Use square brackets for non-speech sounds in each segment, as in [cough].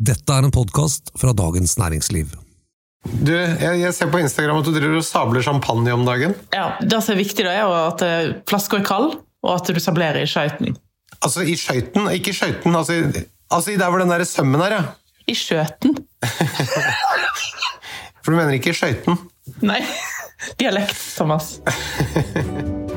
Dette er en podkast fra Dagens Næringsliv. Du, jeg, jeg, ser på Instagram at du driver og sabler champagne om dagen. Ja, Det som er viktig, da, er jo at eh, flaska er kald, og at du sablerer i skøyten. Altså i skøyten? Ikke i skøyten, altså, altså der hvor den der sømmen er, ja. I skjøten. [laughs] For du mener ikke i skøyten? Nei. Dialekt, Thomas. [laughs]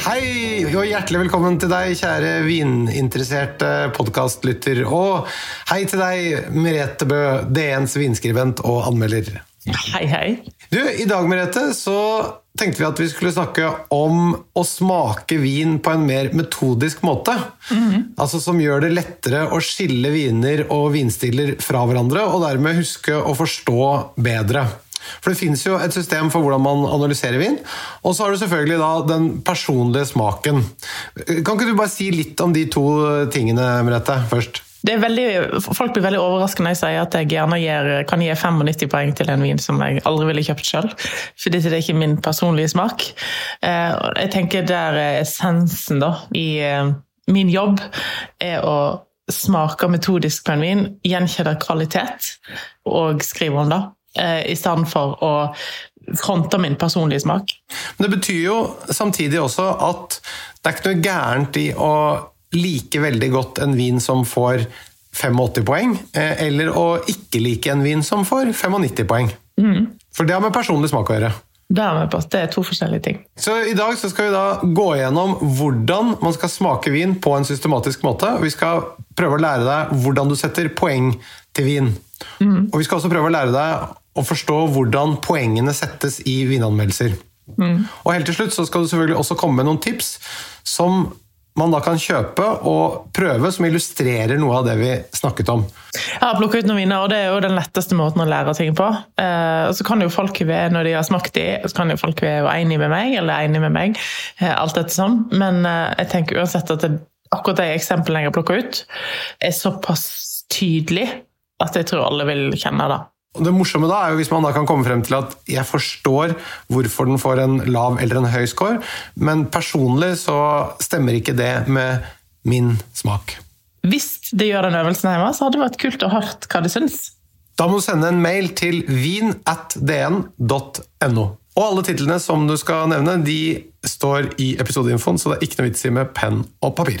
Hei og hjertelig velkommen til deg, kjære vininteresserte podkastlytter. Og hei til deg, Merete Bø, DNs vinskribent og anmelder. Hei, hei. Du, I dag Merete, så tenkte vi at vi skulle snakke om å smake vin på en mer metodisk måte. Mm. Altså Som gjør det lettere å skille viner og vinstiller fra hverandre, og dermed huske å forstå bedre. For det fins jo et system for hvordan man analyserer vin. Og så har du selvfølgelig da den personlige smaken. Kan ikke du bare si litt om de to tingene, Merete, først? Veldig, folk blir veldig overrasket når jeg sier at jeg gjerne gir, kan gi 95 poeng til en vin som jeg aldri ville kjøpt sjøl. fordi det er ikke min personlige smak. Eh, jeg tenker der er essensen da, i eh, min jobb er å smake metodisk på en vin, gjenkjenne kvalitet og skrive om det. Eh, i stedet for å fronte min personlige smak. Men det betyr jo samtidig også at det er ikke noe gærent i å like veldig godt en vin som får 85 poeng, eh, eller å ikke like en vin som får 95 poeng. Mm. For det har med personlig smak å gjøre. Det er, på, det er to forskjellige ting. Så I dag så skal vi da gå gjennom hvordan man skal smake vin på en systematisk måte. Vi skal prøve å lære deg hvordan du setter poeng til vin. Mm. Og vi skal også prøve å lære deg å forstå hvordan poengene settes i vinanmeldelser. Mm. Og helt til slutt så skal du selvfølgelig også komme med noen tips som man da kan kjøpe og prøve, som illustrerer noe av det vi snakket om. Jeg har plukka ut noen viner, og det er jo den letteste måten å lære ting på. Eh, så kan jo folk være, når de har smakt de, så kan jo folk være enig med meg eller enig med meg. Eh, alt sånn. Men eh, jeg tenker uansett at det, akkurat de eksemplene jeg har plukka ut, er såpass tydelig at jeg tror alle vil kjenne det. Og det morsomme da er jo hvis man da kan komme frem til at jeg forstår hvorfor den får en lav eller en høy score, men personlig så stemmer ikke det med min smak. Hvis det gjør den øvelsen hjemme, så hadde det vært kult å høre hva de syns. Da må du sende en mail til vin.dn.no. Og alle titlene som du skal nevne, de står i episodeinfoen, så det er ikke noe vits i med penn og papir.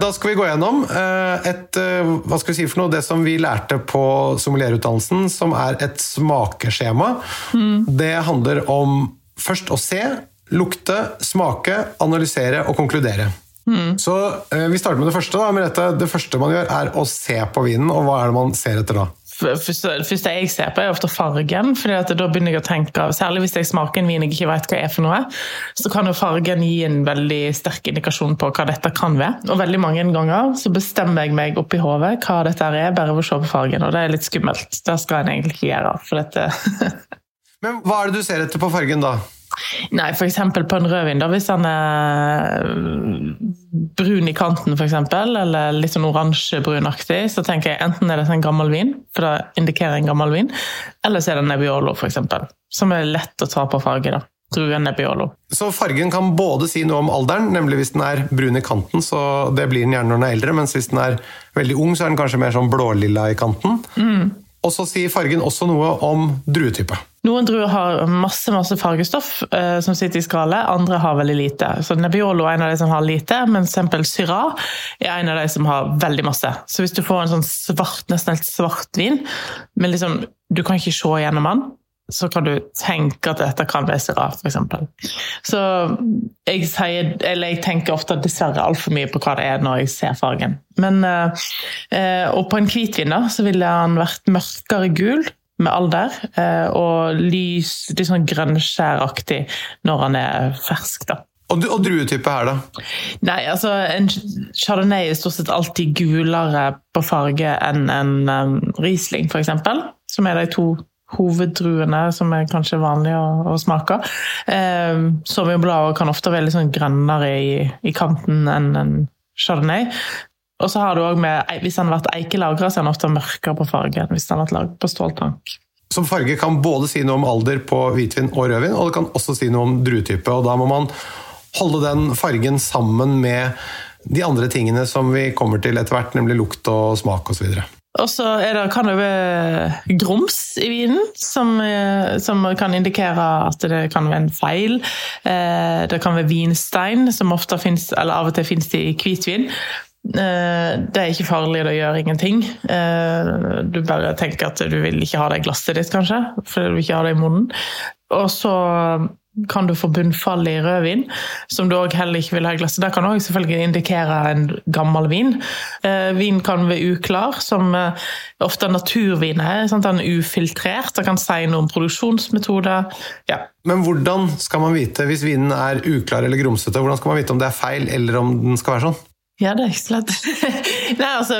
Da skal vi gå gjennom eh, et, eh, hva skal vi si for noe, det som vi lærte på sommelierutdannelsen, som er et smakeskjema. Mm. Det handler om først å se, lukte, smake, analysere og konkludere. Mm. Så eh, Vi starter med det første. da, Merete. Det første man gjør, er å se på vinen. og Hva er det man ser etter da? Første, første jeg ser på, er ofte fargen. fordi da begynner jeg å tenke, Særlig hvis jeg smaker en vin jeg ikke vet hva er for noe, så kan jo fargen gi en veldig sterk indikasjon på hva dette kan være. Og veldig mange ganger så bestemmer jeg meg oppi hodet hva dette er, bare ved å se på fargen. Og det er litt skummelt. Det skal en egentlig ikke gjøre. for dette... [laughs] Men hva er det du ser etter på fargen, da? Nei, f.eks. på en rødvin, da, hvis den er brun i kanten f.eks., eller litt sånn oransjebrunaktig, så tenker jeg enten er det en gammel vin, for det indikerer en gammel vin, eller så er det Nebbiolo f.eks., som er lett å ta på farge. da. Druen Nebbiolo. Så fargen kan både si noe om alderen, nemlig hvis den er brun i kanten, så det blir den gjerne når den er eldre, mens hvis den er veldig ung, så er den kanskje mer sånn blålilla i kanten. Mm. Og så sier fargen også noe om druetype. Noen druer har masse masse fargestoff eh, som sitter i skallet, andre har veldig lite. Så Nebbiolo er en av de som har lite, men eksempel Syrah er en av de som har veldig masse. Så hvis du får en sånn svart, nesten helt svart vin, men liksom, du kan ikke se gjennom den, så kan du tenke at dette kan være Syrah, f.eks. Så jeg, sier, jeg tenker ofte dessverre altfor mye på hva det er når jeg ser fargen. Men, eh, og på en hvitvin da, så ville han vært mørkere gul, med alder, eh, og lys, litt sånn grønnskjæraktig når han er fersk. da. Og, og druetype her, da? Nei, altså En chardonnay er stort sett alltid gulere på farge enn en um, Riesling, f.eks. Som er de to hoveddruene som er kanskje vanlige å, å smake. Eh, Sauvignon kan ofte være litt sånn grønnere i, i kanten enn en chardonnay. Og så har du også med, Hvis den har vært eikelagra, så er den ofte mørkere på fargen hvis den har vært lagd på ståltank. Som farge kan både si noe om alder på hvitvin og rødvin, og det kan også si noe om druetype. og Da må man holde den fargen sammen med de andre tingene som vi kommer til etter hvert, nemlig lukt og smak osv. Og så kan det være grums i vinen, som, eh, som, kan indikere at det kan være en feil. Eh, det kan være vinstein, som ofte finnes, eller av og til finnes i hvitvin. Eh, det er ikke farlig, det gjør ingenting. Du bare tenker at du vil ikke ha det i glasset ditt, kanskje, fordi du ikke har det i munnen. Og så kan du få bunnfall i rødvin, som du òg heller ikke vil ha i glasset. Det kan også selvfølgelig indikere en gammel vin. Eh, vin kan være uklar, som eh, ofte naturvin er. Sant? Den er ufiltrert. Det kan si noe om produksjonsmetoder. Ja. Men hvordan skal man vite, hvis vinen er uklar eller grumsete, hvordan skal man vite om det er feil, eller om den skal være sånn? Ja, det er ikke så lett. [laughs] Nei, altså,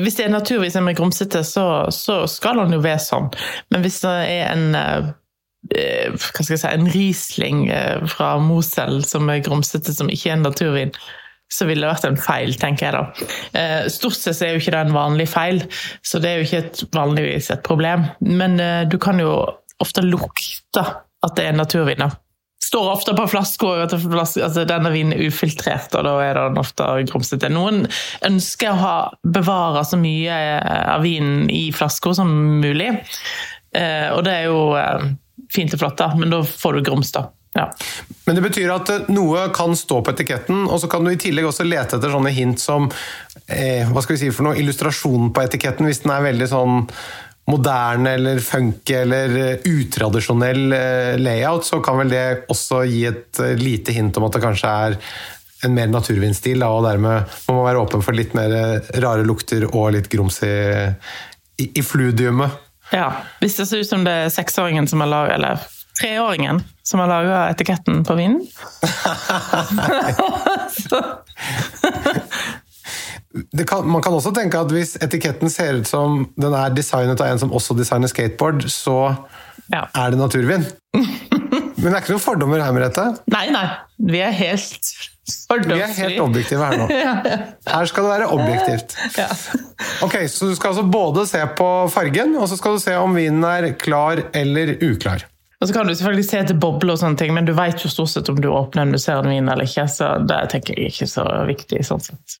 hvis det er naturvis som er grumsete, så, så skal den jo være sånn. Men hvis det er en eh, Eh, hva skal jeg si, en Riesling eh, fra Mosel som er grumsete, som ikke er en naturvin, så ville det vært en feil, tenker jeg da. Eh, stort sett er jo ikke det en vanlig feil, så det er jo ikke et, vanligvis et problem. Men du kan jo ofte lukte at det er naturvin. Står ofte på flasker at altså, denne vinen er ufiltrert, og da er den ofte grumsete. Noen ønsker å ha, bevare så mye av vinen i flasker som mulig, og det er jo fint og flott, da, men da får du grums, da. Ja. Men det betyr at eh, noe kan stå på etiketten, og så kan du i tillegg også lete etter sånne hint som eh, hva skal vi si for noe, illustrasjon på etiketten, hvis den er veldig sånn moderne eller funky eller eh, utradisjonell eh, layout, så kan vel det også gi et lite hint om at det kanskje er en mer naturvinstil, og dermed må man være åpen for litt mer rare lukter og litt grums i, i, i fludiumet. Ja, Hvis det ser ut som det er seksåringen som har laget, eller treåringen som har laga etiketten på vinen. [laughs] [laughs] kan, man kan også tenke at hvis etiketten ser ut som den er designet av en som også designer skateboard, så ja. er det naturvin. [laughs] Men det er ikke noen fordommer her, Merete? Nei, nei. Vi er helt fordomsfri. Vi er helt objektive her nå. [laughs] Her skal det være objektivt. Ok, Så du skal altså både se på fargen, og så skal du se om vinen er klar eller uklar. Og så kan du selvfølgelig se etter bobler og sånne ting, men du vet jo stort sett om du åpner en du ser en vin eller ikke, så det tenker jeg ikke så viktig sånn sett.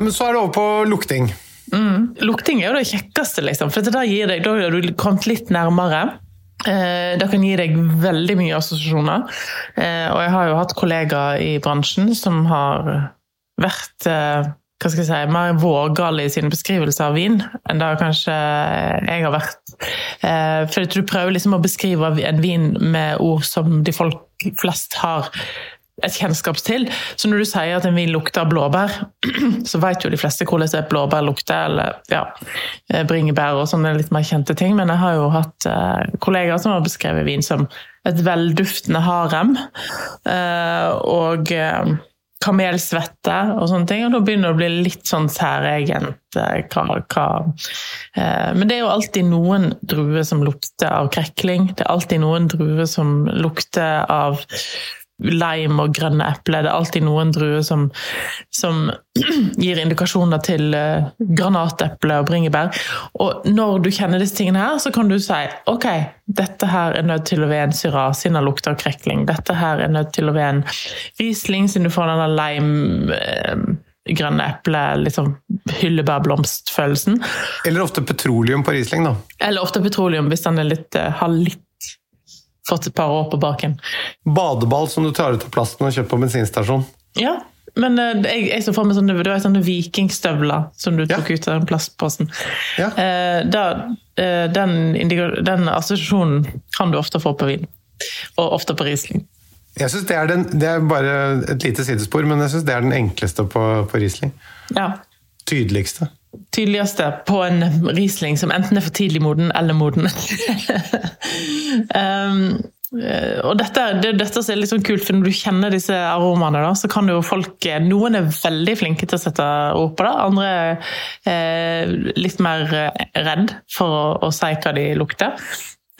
Men så er det over på lukting. Lukting er jo det kjekkeste, liksom. For da gir deg, da har du kommet litt nærmere. Eh, Det kan gi deg veldig mye assosiasjoner. Eh, Og jeg har jo hatt kollegaer i bransjen som har vært eh, hva skal jeg si, mer vågale i sine beskrivelser av vin enn det kanskje jeg har vært. Eh, For du prøver liksom å beskrive en vin med ord som de folk flest har et kjennskap til. Så når du sier at en vin lukter blåbær, [clears throat] så vet jo de fleste hvordan et blåbær lukter, eller ja, eh, bringebær og sånne litt mer kjente ting. Men jeg har jo hatt eh, kollegaer som har beskrevet vin som et velduftende harem. Eh, og kamelsvette og sånne ting. Og da begynner det å bli litt sånn særegent. Hva, Men det er jo alltid noen druer som lukter av krekling. Det er alltid noen druer som lukter av lime og grønne epler. Det er alltid noen druer som, som [clears throat] gir indikasjoner til eh, granateple og bringebær. Og når du kjenner disse tingene her, så kan du si ok, dette her er nødt til å være en syra siden den lukter krekling. Dette her er nødt til å være en riesling siden du får denne lime eh, grønne eple, liksom hyllebærblomstfølelsen. Eller ofte petroleum på Riesling, da. Eller ofte petroleum, hvis den er litt, eh, har litt fått et par år på baken. Badeball som du tar ut av plasten og kjøper på bensinstasjon. Ja, men eh, jeg, jeg så for meg sånne, det var sånne vikingstøvler som du tok ut av den plastposen. Ja. Eh, da, eh, den, den assosiasjonen kan du ofte få på vin. Og ofte på Riesling. Jeg synes det, er den, det er bare et lite sidespor, men jeg syns det er den enkleste på, på Riesling. Ja. Tydeligste. Tydeligste på en Riesling som enten er for tidlig moden eller moden. [laughs] um, eh, og dette, det dette er litt sånn kult, for når du kjenner disse aromaene, da, så kan jo folk eh, Noen er veldig flinke til å sette ord på det, andre er eh, litt mer eh, redd for å, å si hva de lukter.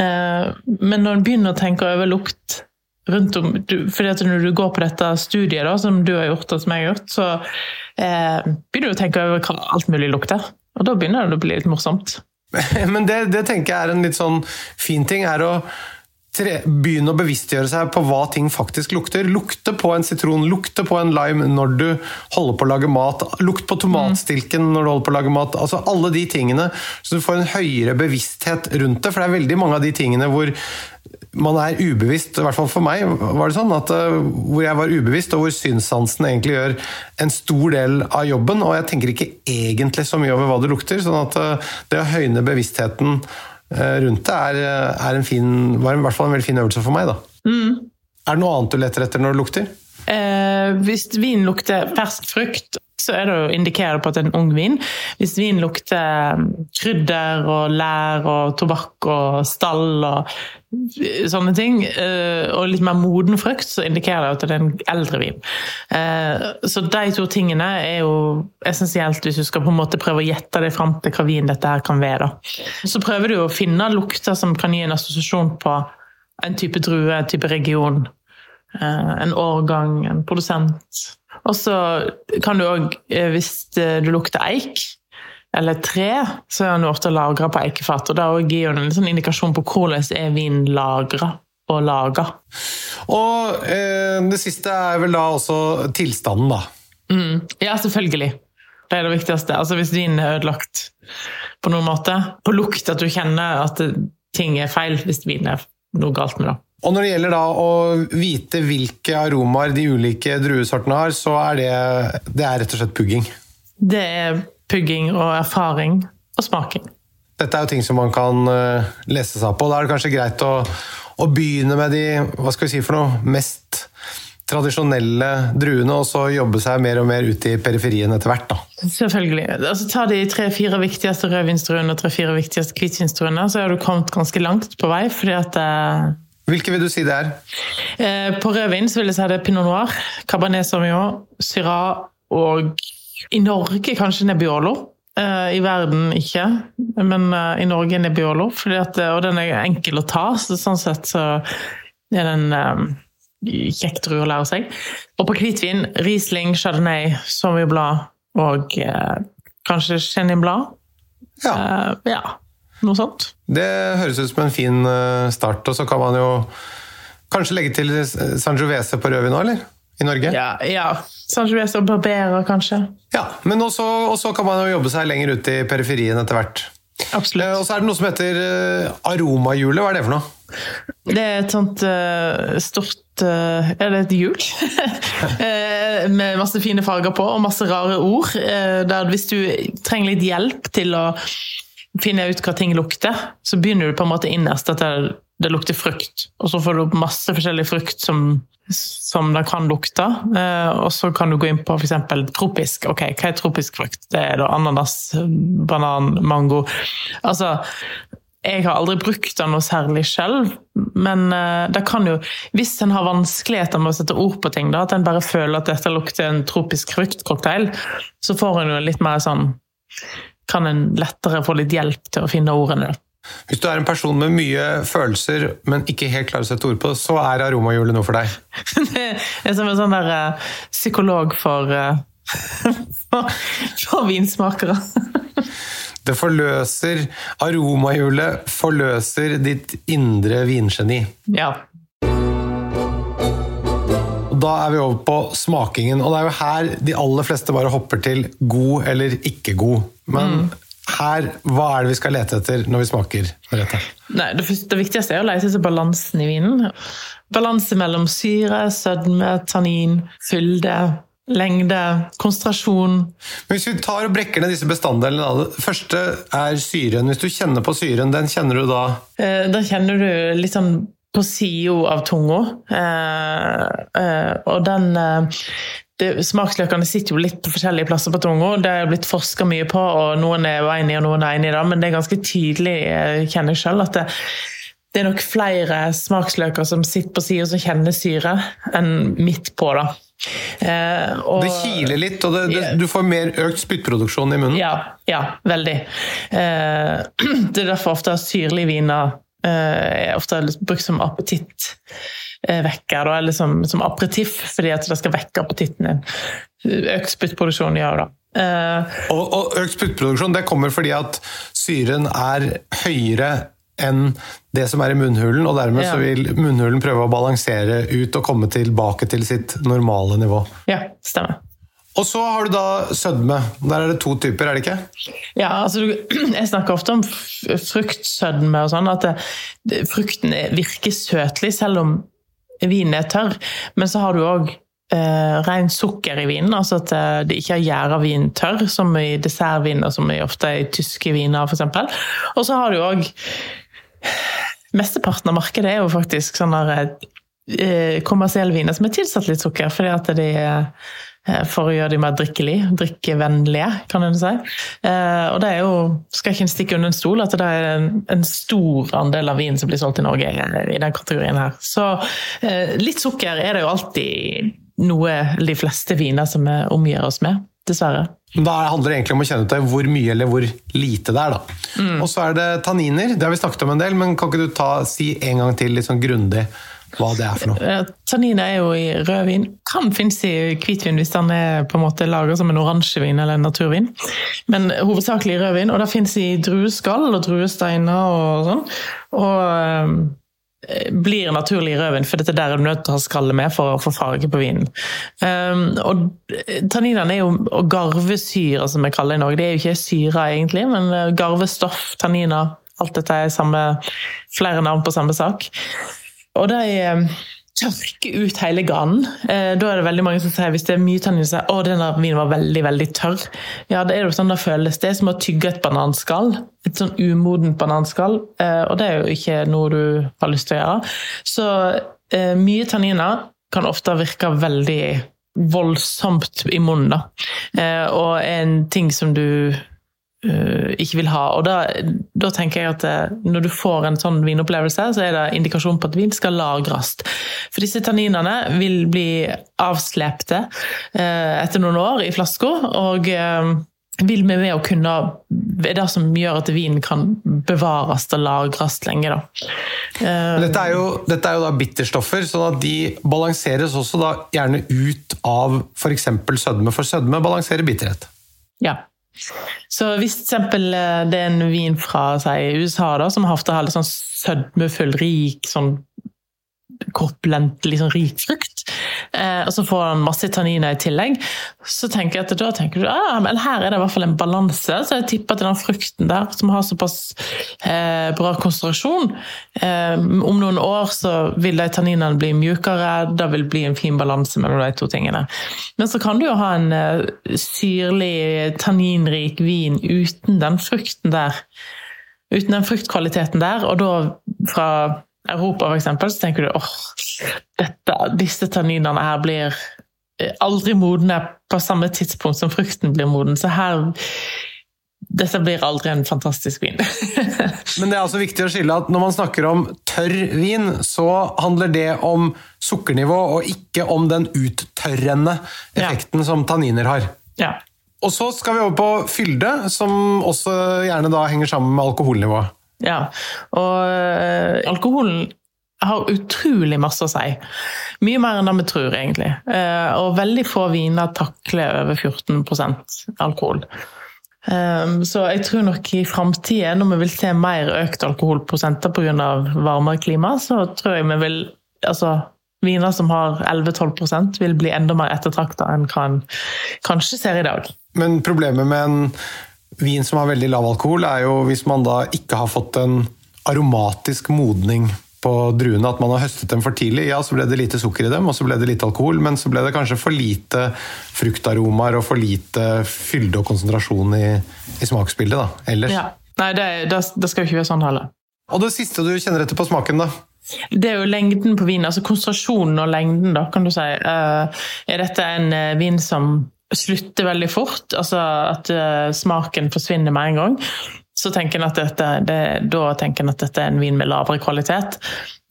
Eh, men når en begynner å tenke over lukt rundt om du, fordi at Når du går på dette studiet, da, som du har gjort og som jeg har gjort, så eh, begynner du å tenke over hva alt mulig lukter. Og da begynner det å bli litt morsomt. [laughs] Men det, det tenker jeg er en litt sånn fin ting, er å tre, begynne å bevisstgjøre seg på hva ting faktisk lukter. Lukte på en sitron, lukte på en lime når du holder på å lage mat. Lukt på tomatstilken når du holder på å lage mat. Altså Alle de tingene, så du får en høyere bevissthet rundt det. For det er veldig mange av de tingene hvor man er ubevisst, i hvert fall for meg var det sånn, at uh, hvor jeg var ubevisst, og hvor synssansen egentlig gjør en stor del av jobben. Og jeg tenker ikke egentlig så mye over hva det lukter, sånn at uh, det å høyne bevisstheten uh, rundt det er, er en fin, var i hvert fall en veldig fin øvelse for meg. Da. Er det noe annet du leter etter når det lukter? Eh, hvis vin lukter fersk frukt, så er det jo indikerer det på at det er en ung vin. Hvis vin lukter krydder og lær og tobakk og stall og sånne ting, eh, og litt mer moden frukt, så indikerer det at det er en eldre vin. Eh, Så de to tingene er jo essensielt hvis du skal på en måte prøve å gjette deg fram til hva vin dette her kan være. Så prøver du å finne lukter som kan gi en assosiasjon på en type drue, en type region. Eh, en årgang, en produsent. Og så kan du òg, hvis eh, du lukter eik eller tre, så er den ofte lagra på eikefat. og Det gir jo en sånn indikasjon på hvordan er vin lagra og laga. Og eh, det siste er vel da også tilstanden, da. Ja, selvfølgelig. Det er det viktigste. Altså Hvis vinen er ødelagt på noen måte, på lukt, at du kjenner at ting er feil hvis vinen er noe galt med det. Og når det gjelder da å vite hvilke aromaer de ulike druesortene har, så er det, det er rett og slett pugging. Det er pugging og erfaring og smaking. Dette er jo ting som man kan eh, lese seg på. Da er det kanskje greit å, å begynne med de hva skal vi si for noe, mest tradisjonelle druene, og så jobbe seg mer og mer ut i periferien etter hvert. da. Selvfølgelig. Altså, ta de tre-fire viktigste rødvinsdruene og tre-fire viktigste hvitvinsdruene, så har du kommet ganske langt på vei. fordi at eh, Hvilke vil du si det er? eh, På rødvin så vil jeg si det er pinot noir, cabernet sauvignon, syrah og i Norge kanskje Nebbiolo. Eh, I verden ikke, men eh, i Norge Nebbiolo. At, eh, og den er enkel å ta, så sånn sett så er den eh, kjekt drue å lære seg. Og på hvitvin, Riesling, Chardonnay, Sauvignon Blad og eh, kanskje Chenin Blad. Ja. Eh, ja, noe sånt. Det høres ut som en fin eh, start, og så kan man jo kanskje legge til Sangiovese på rødvin nå, eller? I Norge? Ja, ja. Sangiovese og Barbera, kanskje. Ja, men også, også kan man jo jobbe seg lenger ut i periferien etter hvert. Absolutt. Eh, Og så er det noe som heter eh, aromahjulet. Hva er det for noe? Det er et sånt uh, stort Er det et hjul? [laughs] Med masse fine farger på og masse rare ord. der hvis du trenger litt hjelp til å finne ut hva ting lukter, så begynner du på en måte innerst at det, det lukter frukt. Og så får du opp masse forskjellig frukt som, som det kan lukte. Eh, og så kan du gå inn på f.eks. tropisk. Ok, hva er tropisk frukt? Det er da ananas, banan, mango. Altså jeg har aldri brukt den noe særlig selv, men eh, det kan jo Hvis en har vanskeligheter med å sette ord på ting, da, at en bare føler at dette lukter en tropisk fruktcocktail, så får en jo litt mer sånn Kan en lettere få litt hjelp til å finne ordene. Hvis du er en person med mye følelser, men ikke helt klarer å sette ord på det, så er aromahjulet noe for deg. [laughs] Det er som en sånn der uh, psykolog for, uh, [laughs] for, for vinsmakere. [laughs] Det forløser Aromahjulet forløser ditt indre vingeni. Ja. Da er vi over på smakingen, og det er jo her de aller fleste bare hopper til god eller ikke god. Men her, hva er det vi skal lete etter når vi smaker? Nei, det, det viktigste er å lete etter balansen i vinen. Balanse mellom syre, sødme, tannin, fylde, lengde, konsentrasjon. Men Hvis vi tar og brekker ned disse bestanddelene, det første er syren. Hvis du kjenner på syren, den kjenner du da Eh, Da kjenner du litt sånn på sida av tunga. Eh, eh, og den eh, det, Smaksløkene sitter jo litt på forskjellige plasser på tunga. Det er blitt forska mye på, og noen er uenige og noen er enige, da, men det er ganske tydelig, jeg kjenner jeg sjøl, at det, det er nok flere smaksløker som sitter på sida som kjenner syre, enn midt på. da. Eh, og- Det kiler litt, og det, det, du får mer økt spyttproduksjon i munnen. ja, ja, veldig. Eh, [clears throat] det er derfor ofte syrlige viner eh, er ofte brukt som appetittvekker, eller som, som aperitiff, fordi at det skal vekke appetitten din. Økt spyttproduksjon gjør det. Uh, Og, og økt spyttproduksjon det kommer fordi at syren er høyere enn det som er i munnhulen, og dermed Ja. så vil munnhulen prøve å balansere ut og komme tilbake til sitt normale nivå. ja, stemmer. Og så har du da sødme. Der er det to typer, er det ikke? Ja, altså [clears throat] Jeg snakker ofte om fruktsødme og sånn, at det, frukten er- virker søtlig selv om vinen er tørr. Men så har du òg eh, ren sukker i vinen, altså at eh, det ikke har gjæra vin tørr, som i dessertvin og som er ofte er i tyske viner f.eks. Og så har du òg Mesteparten av markedet er jo faktisk sånne eh, kommersielle viner som er tilsatt litt sukker, fordi at de eh, for å gjøre de mer drikkelige, drikkevennlige, kan en si. Eh, og det er jo, skal ikke en stikke under en stol, at det er en, en stor andel av vin som blir solgt i Norge i den kategorien her. Så eh, litt sukker er det jo alltid noe de fleste viner som vi omgir oss med, dessverre. Da handler det egentlig om å kjenne ut hvor mye eller hvor lite det er. da. Og så er det tanniner. Det har vi snakket om en del, men kan ikke du ta, si en gang til litt sånn grundig hva det er for noe? Eh, Tanniner er jo i rødvin. Kan finnes i hvitvin hvis den er på en måte laget som en oransjevin eller en naturvin. Men hovedsakelig i rødvin. Og det finnes i drueskall og druesteiner og sånn. Og eh, blir naturlig i rødvin, for dette der er du nødt til å ha skallet med for å få farge på vinen. Um, og tanninene er jo og garvesyre, som vi kaller det i Norge. Det er jo ikke syre egentlig, men eh, garvestoff, tanniner. Alt dette er samme, flere navn på samme sak. Og de eh, tørker ut hele ganen. Eh, da er det veldig mange som sier hvis det er mye tannin, sier å, denne vinen var veldig veldig tørr. Ja, det er jo sånn det føles. Det er som å tygge et bananskall. Et sånn umodent bananskall. Eh, og det er jo ikke noe du har lyst til å gjøre. Så mye tanniner kan ofte virke veldig voldsomt i munnen, da. Og en ting som du ikke vil ha. Og da, da tenker jeg at eh, når du får en sånn vinopplevelse, så er det indikasjon på at vin skal lagres. For disse tanninene vil bli avslepte eh, etter noen år i flaska, og eh, vil vi ved å kunne er det som gjør at vinen kan bevares og lagres lenge. Da. Eh, dette, er jo, dette er jo da bitterstoffer, sånn at de balanseres også da gjerne ut av f.eks. sødme, for sødme balanserer bitterhet. Ja. Så hvis f.eks. Eh, det er en vin fra si, USA da, som har litt sånn sødmefull, rik sånn korpulent, liksom rik frukt, eh, og så får han masse tanniner i tillegg, så tenker jeg at da tenker du ah, men her er det i hvert fall en balanse. Så jeg tipper at den frukten der, som har såpass eh, bra konsentrasjon eh, Om noen år så vil de tanninene bli mjukere, det vil bli en fin balanse mellom de to tingene. Men så kan du jo ha en eh, syrlig, tanninrik vin uten den frukten der. Uten den fruktkvaliteten der, og da fra Europa f.eks., så tenker du åh, dette, disse tanninene her blir eh, aldri modne på samme tidspunkt som frukten blir moden. Så her dette blir aldri en fantastisk vin. [laughs] Men det er altså viktig å skille at når man snakker om tørr vin, så handler det om sukkernivå, og ikke om den uttørrende effekten ja. som tanniner har. Ja. Og så skal vi over på fylde, som også gjerne da henger sammen med alkoholnivået. Ja, og uh, alkoholen har utrolig masse å si. Mye mer enn det vi tror, egentlig. Uh, og veldig få viner takler over 14% alkohol. Um, så jeg tror nok i framtida, når vi vil se mer økt alkoholprosenter pga. varmere klima, så tror jeg vi vil altså, Viner som har 11-12% vil bli enda mer ettertrakta enn hva en kanskje ser i dag. Men problemet med en vin som har veldig lav alkohol, er jo hvis man da ikke har fått en aromatisk modning på druene, at man har høstet dem for tidlig. Ja, så ble det lite sukker i dem, og så ble det lite alkohol, men så ble det kanskje for lite fruktaromaer og for lite fylde og konsentrasjon i, i smaksbildet da, ellers. Ja. Nei, det, det, det skal jo ikke være sånn heller. Og det siste du kjenner etter på smaken, da? Det er jo lengden på vinen, altså konsentrasjonen og lengden, da, kan du si. Uh, er dette en uh, vin som slutter veldig fort, altså at uh, smaken forsvinner med en gang, så tenker en at dette, det, da tenker en at dette er en vin med lavere kvalitet.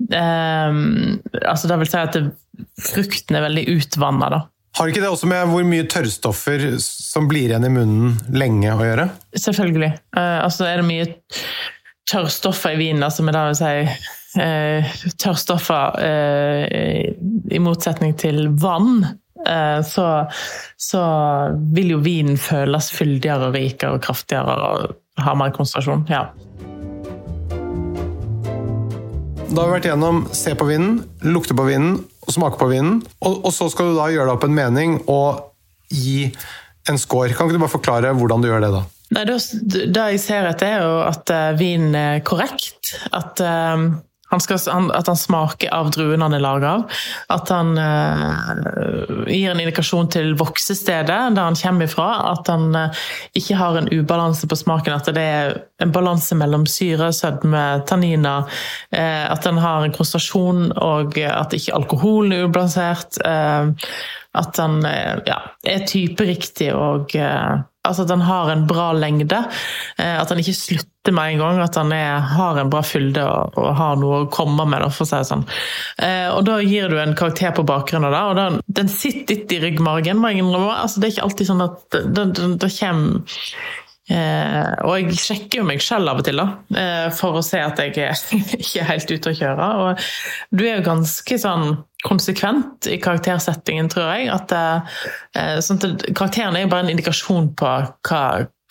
Um, altså det vil si at frukten er veldig utvanna, da. Har ikke det også med hvor mye tørrstoffer som blir igjen i munnen lenge å gjøre? Selvfølgelig. Uh, altså er det mye tørrstoffer i vinen, altså med det å si uh, tørrstoffer i motsetning til vann, Eh, så, så, vil jo vinen føles fyldigere, rikere og kraftigere og ha mer konsentrasjon. Ja. Da har vi vært gjennom se på vinen, lukte på vinen og smake på vinen. Og, og, så skal du da gjøre deg opp en mening og gi en score. Kan ikke du bare forklare hvordan du gjør det, da? Nei, Det, det jeg ser etter, er jo at uh, vinen er korrekt. At uh, han skal, han, at han smaker av druene han er laget av. At han uh, gir en indikasjon til voksestedet der han kommer ifra. At han uh, ikke har en ubalanse på smaken. At det er en balanse mellom syre, sødme, tanniner. Uh, at han har en konsentrasjon, og at ikke alkoholen er ubalansert. at han ja, er typeriktig og Altså at han har en bra lengde. Eh, at han ikke slutter med en gang. At han er, har en bra fylde og, og, har noe å komme med. for å si det sånn. Eh, og Da gir du en karakter på bakgrunn av det. og den, den sitter litt i ryggmargen. Altså, det er ikke alltid sånn at det, kommer Eh, og jeg sjekker jo meg selv av og til, da, eh, for å se at jeg er [laughs] ikke helt ute å kjøre. Og du er jo ganske sånn konsekvent i karaktersettingen, tror jeg. At, eh, sånn at karakteren er bare en indikasjon på hva,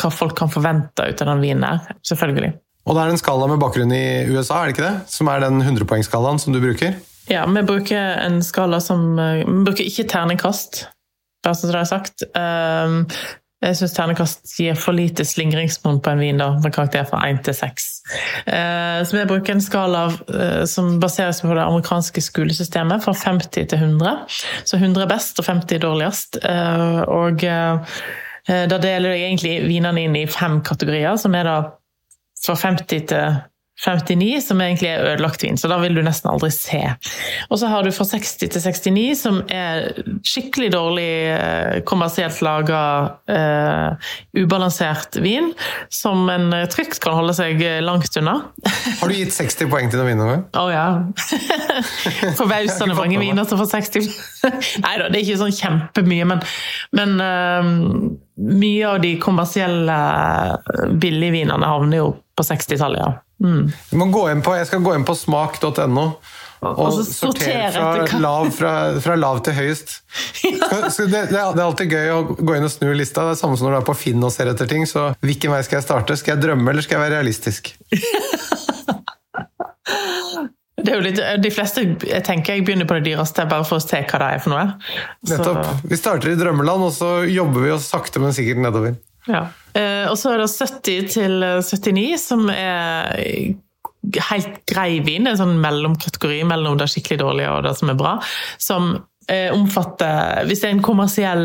hva folk kan forvente ut av den vinen her. Selvfølgelig. Og det er en skala med bakgrunn i USA, er det ikke det? Som er den 100-poengsskalaen som du bruker? Ja, vi bruker en skala som Vi bruker ikke terningkast bare så det er sagt. Jeg syns ternekast gir for lite slingringsmonn på en vin, da, med karakter fra 1 til 6. Eh, så vi bruker en skala eh, som baseres på det amerikanske skolesystemet, fra 50 til 100. Så 100 er best og 50 er dårligst. Eh, og eh, da deler jeg egentlig vinene inn i fem kategorier, som er da fra 50 til 59, som egentlig er ødelagt vin, så da vil du nesten aldri se. Og så har du fra 60 til 69, som er skikkelig dårlig eh, kommersielt laga, uh, ubalansert vin, som en trygt kan holde seg langt unna. Har du gitt 60 poeng til noen vin noen? Å oh, ja. [laughs] Forbausende mange viner som får 60 Nei da, det er ikke sånn kjempemye, men, men uh, mye av de kommersielle billigvinene havner jo på 60-tallet, ja. Mm. På, jeg skal gå inn på smak.no. Og, sortere fra lav, fra, fra lav, til høyest. [laughs] ja. det, det, er alltid gøy å gå inn og snu lista. Det er samme som når du er på Finn og ser etter ting. Så hvilken vei skal jeg starte? Skal jeg drømme, eller skal jeg være realistisk? [laughs] det er jo litt, de fleste jeg tenker jeg begynner på det dyreste bare for å se hva det er for noe. Nettopp. Vi starter i drømmeland, og så jobber vi oss sakte, men sikkert nedover. Ja. Eh, og så er det 70 til 79, som er helt grei vin. En sånn mellomkategori mellom det skikkelig dårlige og det som er bra. Som eh, omfatter Hvis det er en kommersiell,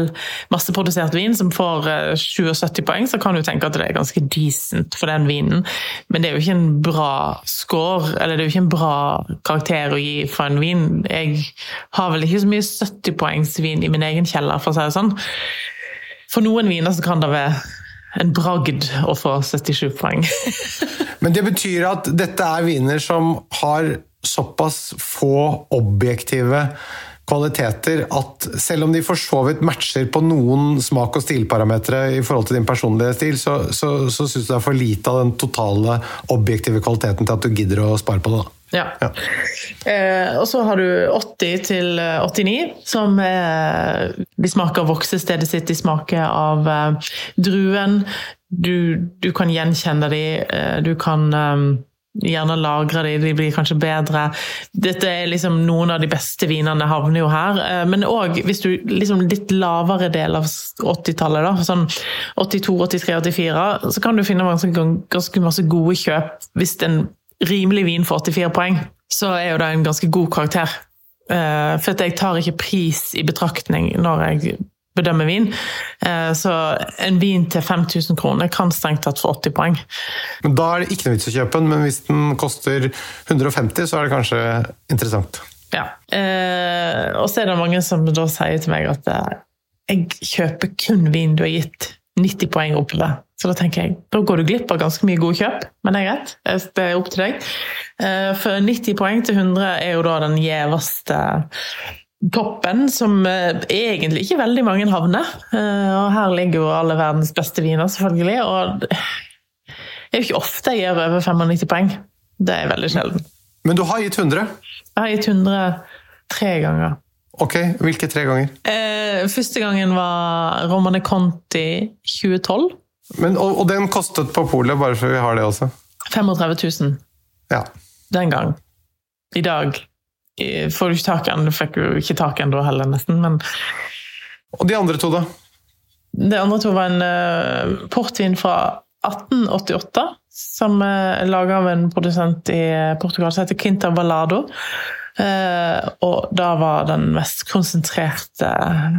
masseprodusert vin som får 77 poeng, så kan du tenke at det er ganske decent for den vinen. Men det er jo ikke en bra score, eller det er jo ikke en bra karakter å gi for en vin. Jeg har vel ikke så mye 70-poengsvin i min egen kjeller, for å si det sånn. For noen viner så kan det være en bragd å få 77 poeng. [laughs] Men det betyr at dette er viner som har såpass få objektive kvaliteter at selv om de for så vidt matcher på noen smak- og stilparametere i forhold til din personlige stil, så, så, så syns du det er for lite av den totale objektive kvaliteten til at du gidder å spare på det. da. Ja. ja. Eh, og så har du 80 til 89, eh, som er De smaker voksestedet sitt, de smaker av eh, druen. Du, du, kan gjenkjenne de, eh, du kan eh, gjerne lagre de, de blir kanskje bedre. Dette er liksom Noen av de beste vinene havner jo her. Eh, men òg hvis du liksom litt lavere del av 80-tallet, sånn 82, 83, 84, så kan du finne ganske, ganske masse gode kjøp hvis en rimelig vin for 84 poeng, så er jo det en ganske god karakter. Eh, for jeg tar ikke pris i betraktning når jeg bedømmer vin. Eh, så en vin til 5000 kroner kan strengt tatt få 80 poeng. Men Da er det ikke noe vits å kjøpe den, men hvis den koster 150, så er det kanskje interessant. Ja. Eh, og så er det mange som da sier til meg at jeg kjøper kun vin du har gitt 90 poeng oppover. Så da tenker jeg, da går du glipp av ganske mye gode kjøp, men det er greit. Det er opp til deg. Eh, for 90 poeng til 100 er jo da den gjeveste toppen, som eh, egentlig ikke veldig mange havner. Eh, og her ligger jo alle verdens beste viner, selvfølgelig. Og det er jo ikke ofte jeg gjør over 95 poeng. Det er veldig sjelden. Men du har gitt 100? Jeg har gitt 100 tre ganger. Ok, Hvilke tre ganger? Eh, første gangen var Romane Conti 2012. Men, og, og, den kostet på polet, bare for vi har det også? 35 000. Ja. Den gang. I dag får du ikke tak i den. Du fikk jo ikke tak i den da heller, nesten, men Og de andre to, da? De andre to var en uh, portvin fra 1888, som er laga av en produsent i Portugal som heter Quinta Ballado. Uh, og da var den mest konsentrerte uh,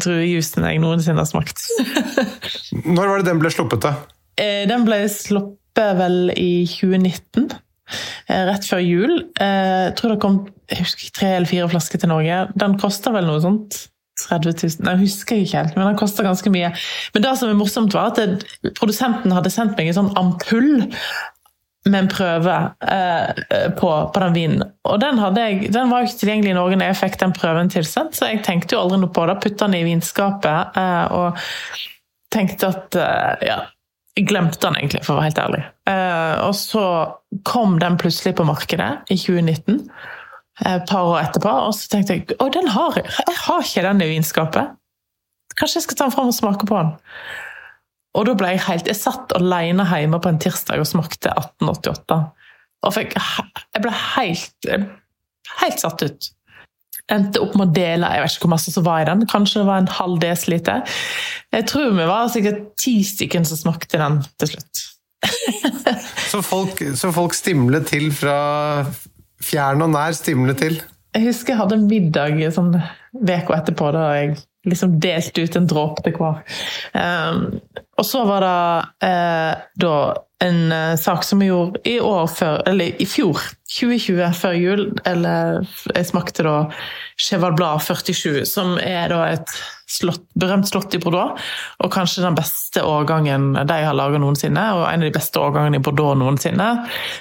druejuicen jeg noensinne har smakt. [laughs] Når var det den ble sluppet, da? Uh, den ble sluppet vel i 2019. Rett før jul. Jeg tror det kom husker tre eller fire flasker til Norge. Den kosta vel noe sånt 30 000 Nei, jeg husker ikke helt, men den kosta ganske mye. Men det som er morsomt, var at det, produsenten hadde sendt meg en sånn ampull med en prøve eh, på, på, den vinen. Og den, jeg, den, var jo ikke tilgjengelig i Norge når jeg fikk den prøven tilsendt, så jeg tenkte jo aldri noe på det. Putta den i vinskapet eh, og tenkte at eh, ja, glemte den egentlig, for å være helt ærlig. Eh, og så kom den plutselig på markedet i 2019, et eh, par år etterpå, og så tenkte jeg å, den har jeg! Jeg har ikke den i vinskapet. Kanskje jeg skal ta den fram og smake på den. Og da ble jeg helt Jeg satt alene hjemme på en tirsdag og smakte 1888. Og fikk, jeg ble helt, helt satt ut. Endte opp med å dele jeg vet ikke hvor masse som var i den. Kanskje det var en halv desiliter. Jeg tror vi var sikkert ti stykker som smakte den til slutt. [laughs] så, folk, så folk stimlet til fra fjern og nær? Stimlet til? Jeg husker jeg hadde middag sånn uka etterpå da jeg liksom delte ut en dråpe til hver. Um, og så var det eh, da en eh, sak som vi gjorde i år før, eller i fjor, 2020, før jul. Eller jeg smakte da Cheval Blad 47, som er da et slott, berømt slott i Bordeaux. Og kanskje den beste årgangen de har laga noensinne, og en av de beste årgangene i Bordeaux noensinne.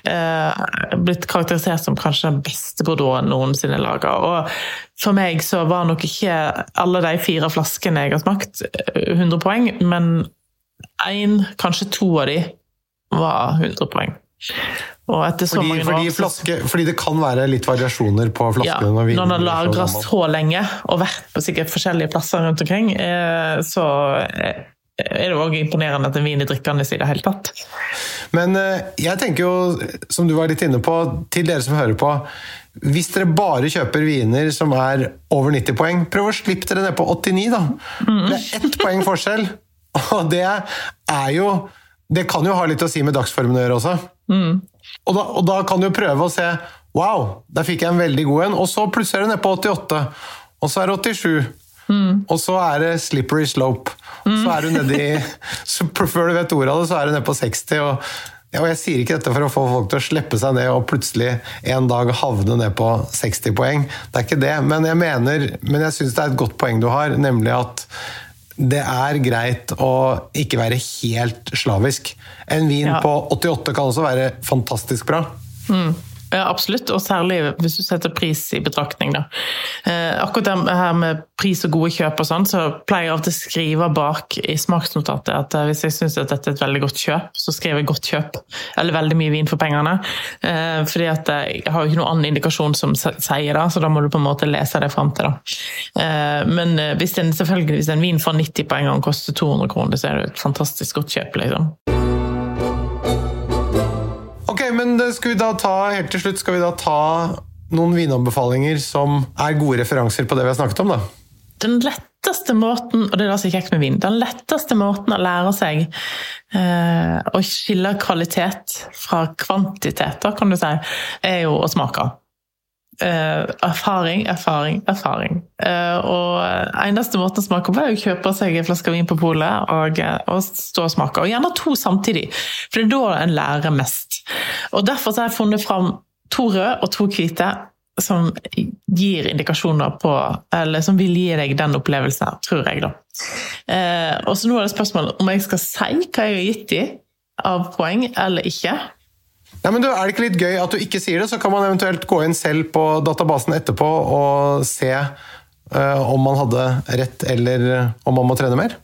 Eh, blitt karakterisert som kanskje den beste Bordeaux noensinne laga. Og for meg så var nok ikke alle de fire flaskene jeg har smakt, 100 poeng, men én, kanskje to av de var 100 poeng. Og etter så Fordi, mange fordi, flaske, fordi det kan være litt variasjoner på ja, flaskene. når vinen den har blir så lenge og vært på sikkert forskjellige plasser rundt omkring, eh, så eh, er det òg imponerende at en vin er drikkende i det hele tatt. Men eh, jeg tenker jo, som du var litt inne på, til dere som hører på Hvis dere bare kjøper viner som er over 90 poeng, prøv å slippe dere ned på 89, da. Det er ett poeng forskjell. Og det er jo Det kan jo ha litt å si med dagsformen å gjøre også. Og, da, og da kan du prøve å se Wow, der fikk jeg en veldig god en. Og så plutselig er det nede på 88. Og så er det 87. Og så er det slippery slope. Så er du nedi [laughs] Før du vet ordet av det, så er du nede på 60. Og, ja, og jeg sier ikke dette for å få folk til å slippe seg ned og plutselig en dag havne ned på 60 poeng. Det er ikke det. Men jeg mener, men jeg syns det er et godt poeng du har, nemlig at det er greit å ikke være helt slavisk. En vin Ja. på 88 kan også være fantastisk bra. Ja, absolutt, og særlig hvis du setter pris i betraktning. Da. Eh, akkurat det her med pris og gode kjøp, og sånn, så pleier jeg alltid å skrive bak i smaksnotatet at eh, hvis jeg syns at dette er et veldig godt kjøp, så skriver jeg godt kjøp, eller veldig mye vin for pengene. Eh, fordi at eh, jeg har jo ikke noen annen indikasjon som sier det, så da må du på en måte lese det fram til. Da. Eh, men eh, hvis en, selvfølgelig, hvis en vin for 90 poeng og gang koster 200 kroner, så er det et fantastisk godt kjøp. liksom. Skal vi da ta, helt til slutt skal vi da ta noen vinanbefalinger som er gode referanser på det vi har snakket om, da. den letteste måten, og det er det kjekt med vin, den letteste måten å lære seg eh, å skille kvalitet fra kvantitet, kan du si, er jo å smake. Eh, erfaring, erfaring, erfaring. Eh, og eneste måten å smake på er å kjøpe seg en flaske vin på polet og, eh, og stå og smake. Og gjerne to samtidig, for det er da en lærer mest. Og derfor har jeg funnet fram to røde og to hvite som gir indikasjoner på Eller som vil gi deg den opplevelsen, tror jeg, da. Eh, og så nå er det spørsmålet om jeg skal si hva jeg har gitt dem av poeng, eller ikke. Nei, men du, Er det ikke litt gøy at du ikke sier det, så kan man eventuelt gå inn selv på databasen etterpå og se uh, om man hadde rett, eller om man må trene mer?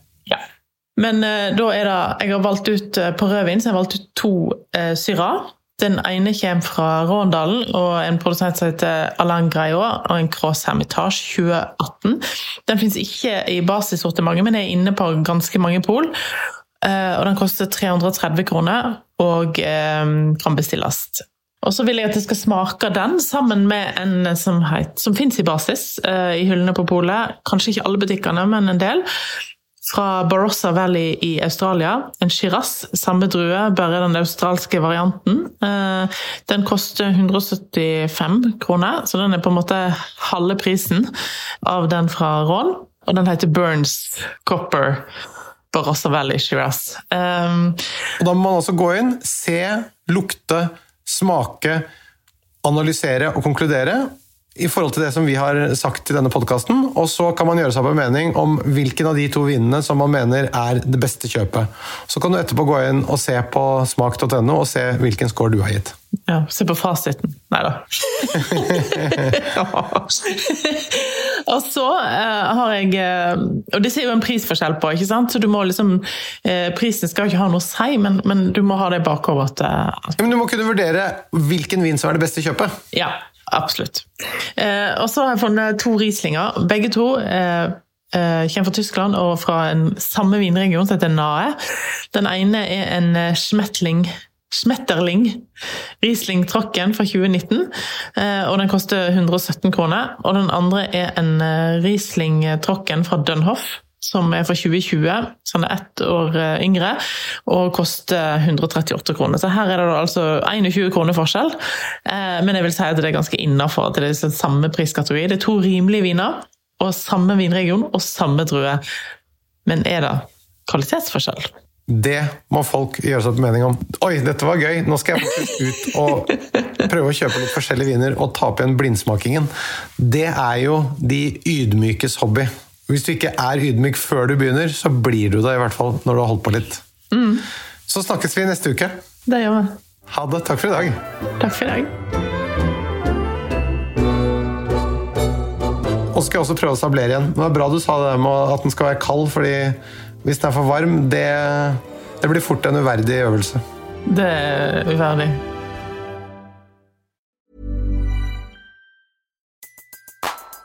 Men eh, da er det Jeg har valgt ut eh, på rødvin så jeg har valgt ut to eh, Syrah. Den ene kommer fra Råndalen og en produsent som heter Alain Greillot, og en Cross Hermitage 2018. Den fins ikke i basissortimentet, men er inne på ganske mange pol. Eh, og den koster 330 kroner og kan bestilles. Og så vil jeg at jeg skal smake den sammen med en som, het- som fins i basis i hyllene på polet. Kanskje ikke alle butikkene, men en del. Fra Barossa Valley i Australia. En Shiraz, samme drue, bare den australske varianten. Eh, Den koster 175 kroner, så den er på en måte halve prisen av den fra Ron. Og den heter Burns Copper Barossa Valley Shiraz. Um, Da må man altså gå inn, se, lukte, smake, analysere og konkludere i forhold til det som vi har sagt i denne podkasten. Og så kan man gjøre seg opp en mening om hvilken av de to vinene som man mener er det beste kjøpet. Så kan du etterpå gå inn og se på smak.no og se hvilken score du har gitt. Ja, se på fasiten. Nei da. [laughs] og så eh, har jeg eh, Og det ser jo en prisforskjell på, ikke sant? Så du må liksom eh, Prisen skal ikke ha noe å si, men, men du må ha det bakover at eh, Men du må kunne vurdere hvilken vin som er det beste kjøpet. Ja, absolutt. Eh, og så har jeg funnet to Rieslinger. Begge to eh, eh, kommer fra Tyskland og fra en samme vinregion som heter Nae. Den ene er en eh, Schmetling Schmetterling Riesling Trocken fra 2019, eh, og den koster 117 kroner. Og den andre er en eh, Riesling Trocken fra Dunhoff, som er fra 2020, så han er ett år eh, yngre, og koster 138 kroner. Så her er det altså 21 kroner forskjell, eh, men jeg vil si at det er ganske innafor det er samme priskategori. Det er to rimelige viner, og samme vinregion og samme drue. Men er det kvalitetsforskjell? Det må folk gjøre seg opp mening om. Oi, dette var gøy! Nå skal jeg faktisk ut og prøve å kjøpe litt forskjellige viner og ta opp igjen blindsmakingen. Det er jo de ydmykes hobby. Hvis du ikke er ydmyk før du begynner, så blir du det i hvert fall når du har holdt på litt. Så snakkes vi neste uke. Det gjør vi. Ha det. Takk for i dag. Takk for i dag. Og skal jeg også prøve å sablere igjen. Det var bra du sa det med at den skal være kald, fordi hvis den er for varm, det, det blir fort en uverdig øvelse. Det er uverdig.